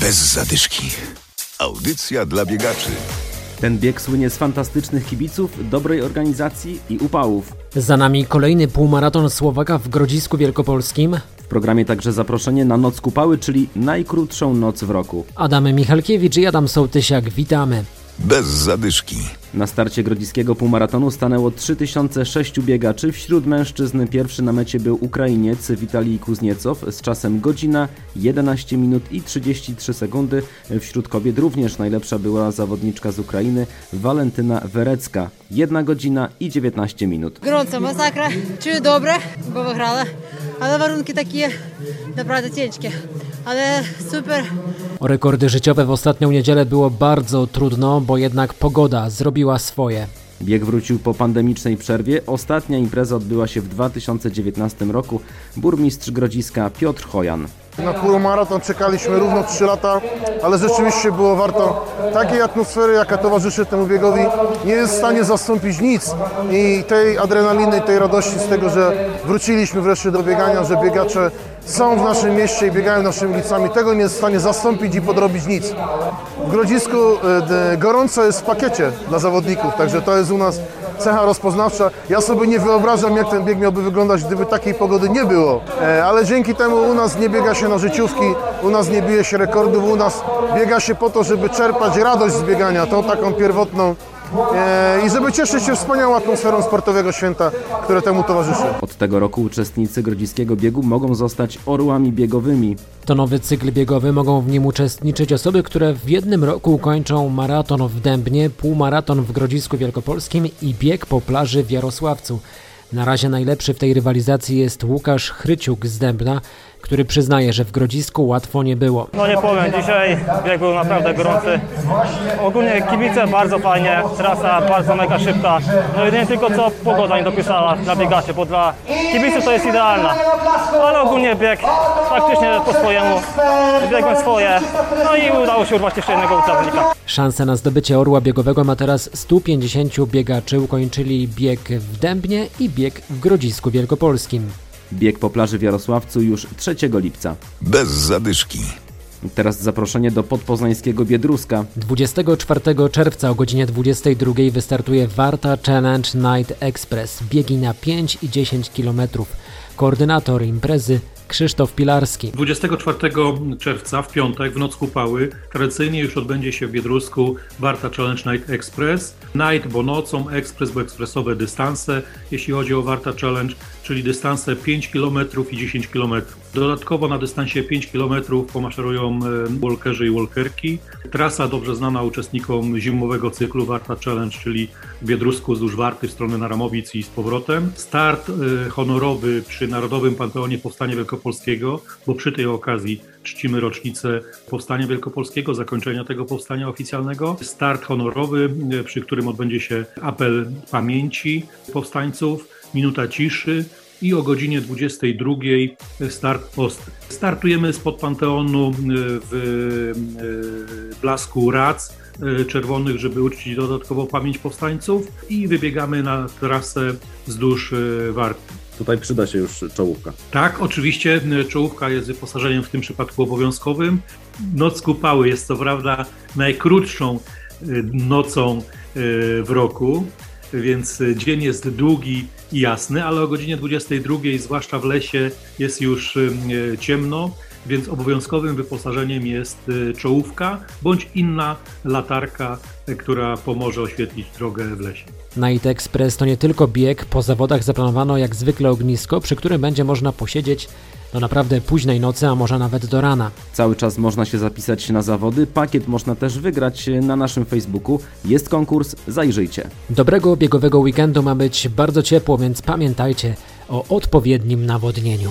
Bez zadyszki. Audycja dla biegaczy. Ten bieg słynie z fantastycznych kibiców, dobrej organizacji i upałów. Za nami kolejny półmaraton Słowaka w Grodzisku Wielkopolskim. W programie także zaproszenie na Noc Kupały, czyli najkrótszą noc w roku. Adam Michalkiewicz i Adam Sołtysiak, witamy. Bez zadyszki. Na starcie grodziskiego półmaratonu stanęło 3006 biegaczy. Wśród mężczyzn pierwszy na mecie był Ukrainiec Witalij Kuzniecow z czasem godzina 11 minut i 33 sekundy. Wśród kobiet również najlepsza była zawodniczka z Ukrainy Walentyna Werecka. 1 godzina i 19 minut. Gorąco, masakra. Czuję dobre, bo wygrała, ale warunki takie naprawdę ciężkie. Ale super. O rekordy życiowe w ostatnią niedzielę było bardzo trudno, bo jednak pogoda zrobiła swoje. Bieg wrócił po pandemicznej przerwie. Ostatnia impreza odbyła się w 2019 roku. Burmistrz Grodziska Piotr Chojan. Na półmaraton czekaliśmy równo 3 lata, ale rzeczywiście było warto. Takiej atmosfery, jaka towarzyszy temu biegowi, nie jest w stanie zastąpić nic. I tej adrenaliny, tej radości z tego, że wróciliśmy wreszcie do biegania, że biegacze są w naszym mieście i biegają naszymi ulicami, tego nie jest w stanie zastąpić i podrobić nic. W Grodzisku e, gorąco jest w pakiecie dla zawodników, także to jest u nas cecha rozpoznawcza. Ja sobie nie wyobrażam, jak ten bieg miałby wyglądać, gdyby takiej pogody nie było. E, ale dzięki temu u nas nie biega się na życiówki, u nas nie bije się rekordów, u nas biega się po to, żeby czerpać radość z biegania, tą taką pierwotną i żeby cieszyć się wspaniałą atmosferą sportowego święta, które temu towarzyszy. Od tego roku uczestnicy grodziskiego biegu mogą zostać orłami biegowymi. To nowy cykl biegowy, mogą w nim uczestniczyć osoby, które w jednym roku ukończą maraton w Dębnie, półmaraton w Grodzisku Wielkopolskim i bieg po plaży w Jarosławcu. Na razie najlepszy w tej rywalizacji jest Łukasz Chryciuk z Dębna, który przyznaje, że w Grodzisku łatwo nie było. No nie powiem, dzisiaj bieg był naprawdę gorący. Ogólnie kibice bardzo fajnie, trasa bardzo mega szybka. No jedynie tylko co pogoda nie dopisała dla biegaczy, bo dla kibiców to jest idealna. Ale ogólnie bieg faktycznie po swojemu, biegłem swoje. No i udało się urwać jeszcze jednego zawodnika. Szansę na zdobycie orła biegowego ma teraz 150 biegaczy. Ukończyli bieg w Dębnie i bieg w Grodzisku Wielkopolskim. Bieg po plaży w Jarosławcu już 3 lipca. Bez zadyszki. Teraz zaproszenie do podpoznańskiego Biedruska. 24 czerwca o godzinie 22 wystartuje Warta Challenge Night Express. Biegi na 5 i 10 km. Koordynator imprezy Krzysztof Pilarski. 24 czerwca w piątek w noc kupały tradycyjnie już odbędzie się w Biedrusku Warta Challenge Night Express. Night, bo nocą, Express, bo ekspresowe dystanse, jeśli chodzi o Warta Challenge, czyli dystanse 5 km i 10 km. Dodatkowo na dystansie 5 km pomaszerują walkerzy i walkerki. Trasa dobrze znana uczestnikom zimowego cyklu Warta Challenge, czyli w Biedrusku wzdłuż Warty w stronę Naramowic i z powrotem. Start honorowy przy Narodowym Panteonie Powstania Wielkopolskiego, bo przy tej okazji czcimy rocznicę Powstania Wielkopolskiego, zakończenia tego powstania oficjalnego. Start honorowy, przy którym odbędzie się apel pamięci powstańców, minuta ciszy i o godzinie 22 start ostry. Startujemy spod Panteonu w blasku rac czerwonych, żeby uczcić dodatkowo pamięć powstańców i wybiegamy na trasę wzdłuż Warty. Tutaj przyda się już czołówka. Tak, oczywiście czołówka jest wyposażeniem w tym przypadku obowiązkowym. Noc Kupały jest co prawda najkrótszą nocą w roku, więc dzień jest długi i jasny, ale o godzinie 22, zwłaszcza w lesie, jest już ciemno, więc obowiązkowym wyposażeniem jest czołówka bądź inna latarka, która pomoże oświetlić drogę w lesie. Night Express to nie tylko bieg, po zawodach zaplanowano jak zwykle ognisko, przy którym będzie można posiedzieć do naprawdę późnej nocy, a może nawet do rana. Cały czas można się zapisać na zawody, pakiet można też wygrać na naszym Facebooku. Jest konkurs, zajrzyjcie. Dobrego biegowego weekendu ma być bardzo ciepło, więc pamiętajcie o odpowiednim nawodnieniu.